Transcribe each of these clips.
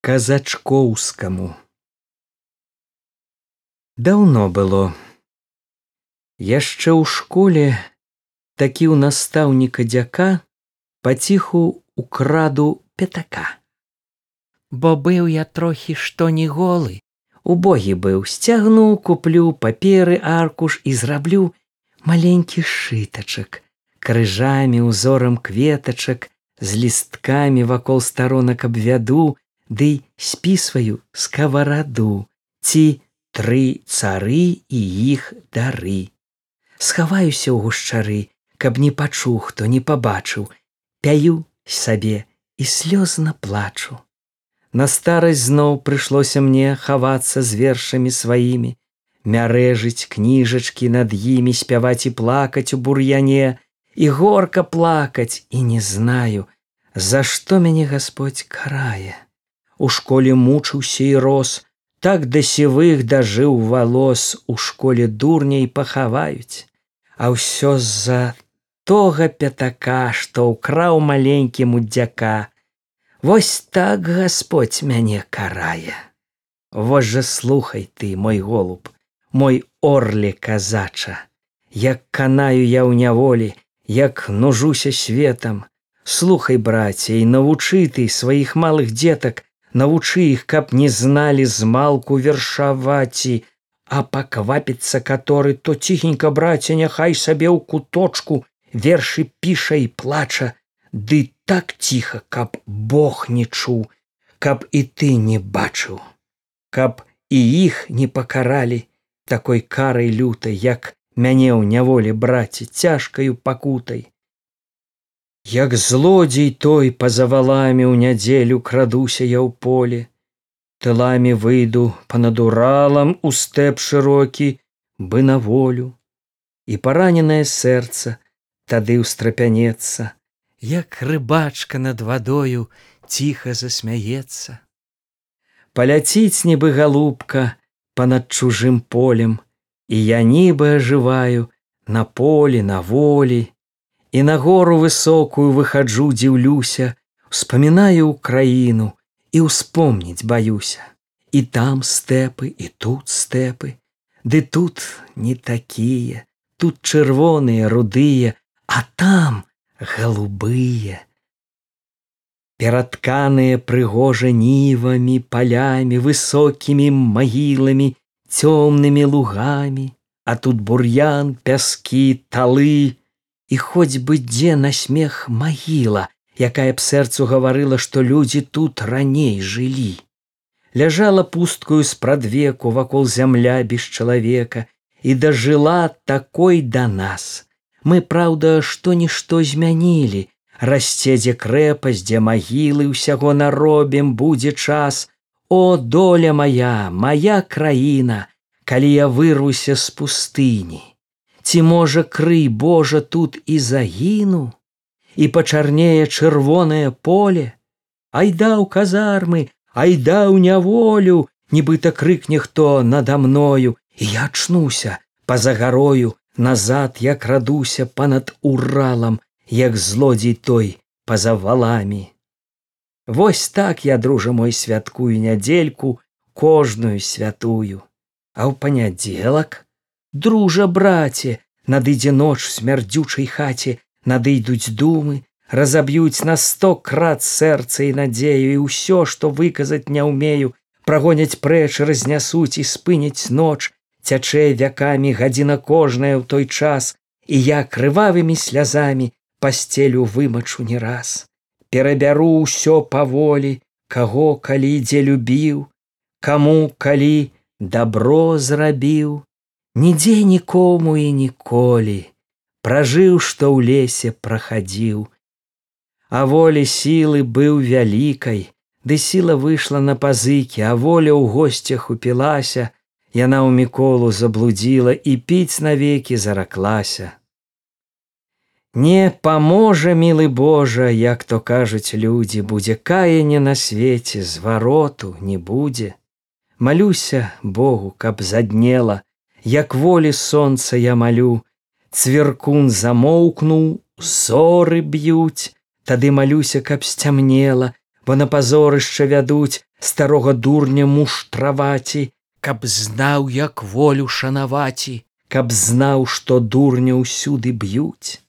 казачкоўскаму. Даўно было. Яшчэ ў школе такі ў настаўніка дзяка паціху украду пятака. Бо быў я трохі што не голы, убогі быў, сцягну, куплю паперы аркуш і зраблю маленькі шытачак, крыжамі узорам кветачак, з лісткамі вакол старонак абвяду, ды спісваю скавараду, ці тры цары і іх дары. Схаваюся ў гушчары, каб не пачуў, хто не пабачыў, пяю сабе і слёзна плачу. На старасць зноў прыйшлося мне хавацца з вершамі сваімі, мярэжыць кніжачкі над імі спяваць і плакаць у бур'яне, і горка плакаць і не знаю, за што мяне Господь карае. У школе мучыўся і рос, так да сівых дажыў валос у школе дурняй пахаваюць, А ўсё з-за тога пятака, што ўкраў маленькім удзяка. Вось так Господь мяне карае. Вось жа слухай ты, мой голуб, мой орле казача, як канаю я ў няволі, як нужуся светам, слухай браце і навучы ты сваіх малых дзетак навучы іх каб не зналі змалку вершаваці а паквапіцца который то ціхенька браце няхай сабе ў куточку вершы піша і плача ды так ціха каб бог не чуў каб і ты не бачыў каб і іх не пакаралі такой карай лютай як мяне ў няволі браце цяжкаю пакутай. Як злодзей той па-за валамі ў нядзелю крадуся я ў поле, тыламі выйду па-над уралам у стэп шырокі бы на волю, і параненае сэрца тады ўстрапянецца, як рыбачка над вадою ціха засмяецца. Паляціць нібы галубка па-над чужым полем, і я нібы ажываю на полі на волі і на гору высокую выхаджу дзіўлюся успамінаю краіну і ўспомніць баюся. І там стэпы і тут стэпы ды тут не такія тут чырвоныя рудыя а там голубыя ператканыя прыгожа нівамі палямі высокімі магіламі цёмнымі лугамі, а тут бур'ян, пяскі, талы, і хоць бы дзе на смех магіла, якая б сэрцу гаварыла, што людзі тут раней жылі. Ляжала пусткую спрадвеку вакол зямля без чалавека і дажыла такой да нас. Мы, праўда, што-нішто змянілі, расце дзе крэпасць, дзе магілы ўсяго наробім будзе час, О доля моя, моя краіна, калі я вырвуся з пустыні, Ці можа крый Божа тут і загіну, і пачарнее чырвонае поле, Айда ў казармы, айда ў няволю, нібыта крыкне хто надо мною, і я чнуся па-за гарою, назад як радуся па-над уралам, як злодзей той па-за валамі. Вось так я дружа мой святкую нядзельку кожную святую, А ў панядзелак дружа браце надыдзе ноч смярдзючай хаце надыйдуць думы разаб'юць на сто крат сэрца і надзею і ўсё што выказаць не ўмею прагоняць прэч разнясуць і спыніць ноч цячэ вякамі гадзіна кожная ў той час і я крывавымі слязамі пасцелю вымачу не раз. Перабяру ўсё паволі, каго калі дзе любіў, каму калі добро зрабіў, нідзе нікому і ніколі, пражыў, што ў лесе прахадзіў. А волі сілы быў вялікай, ды сіла выйшла на пазыкі, а воля ў госцях упілася, яна ў міколу заблудзіла і піць навекі зараклася. Не паможа, мілы Божа, як то кажуць людзі, будзе каянне на свеце, звароту не будзе. Малюся Богу, каб заднела, як волі сонца я малю, Цверкун замоўкнуў, зоры б'юць, Тады малюся, каб сцямнела, бо на пазорышча вядуць. Старога дурня муштраваці, каб знаў, як волю шанаваці, каб знаў, што дурня ўсюды б'юць.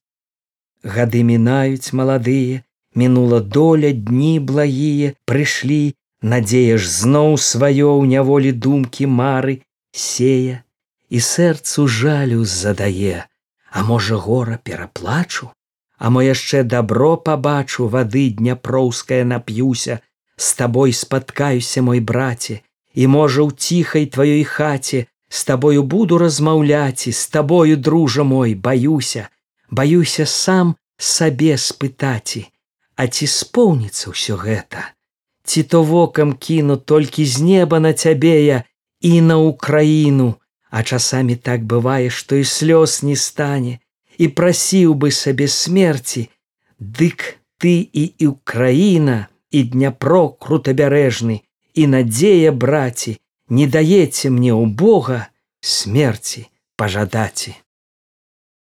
Гады мінаюць маладыя, мінула доля дні благія. Прыйшлі, надзея ж зноў сваё ў няволі думкі мары сея і сэрцу жалю задае, А можа гора пераплачу, А мо яшчэ добро пабачу вады дняпроўская нап'юся, з табой спаткаюся мой браце, і можа ў ціхай тваёй хаце з табою буду размаўляць і з табою дружа мой баюся, баюся сам сабе спытаці, А ці споўніцца ўсё гэта? Ці то вокам кіну толькі з неба на цябе я і на ўкраіну, А часамі так бывае, што і слёз не стане і прасіў бы сабе смерці, Дык ты і і ўкраіна і дняпро крутабярэжны і надзея браці, не даеце мне ў Бога смерці пажадаці.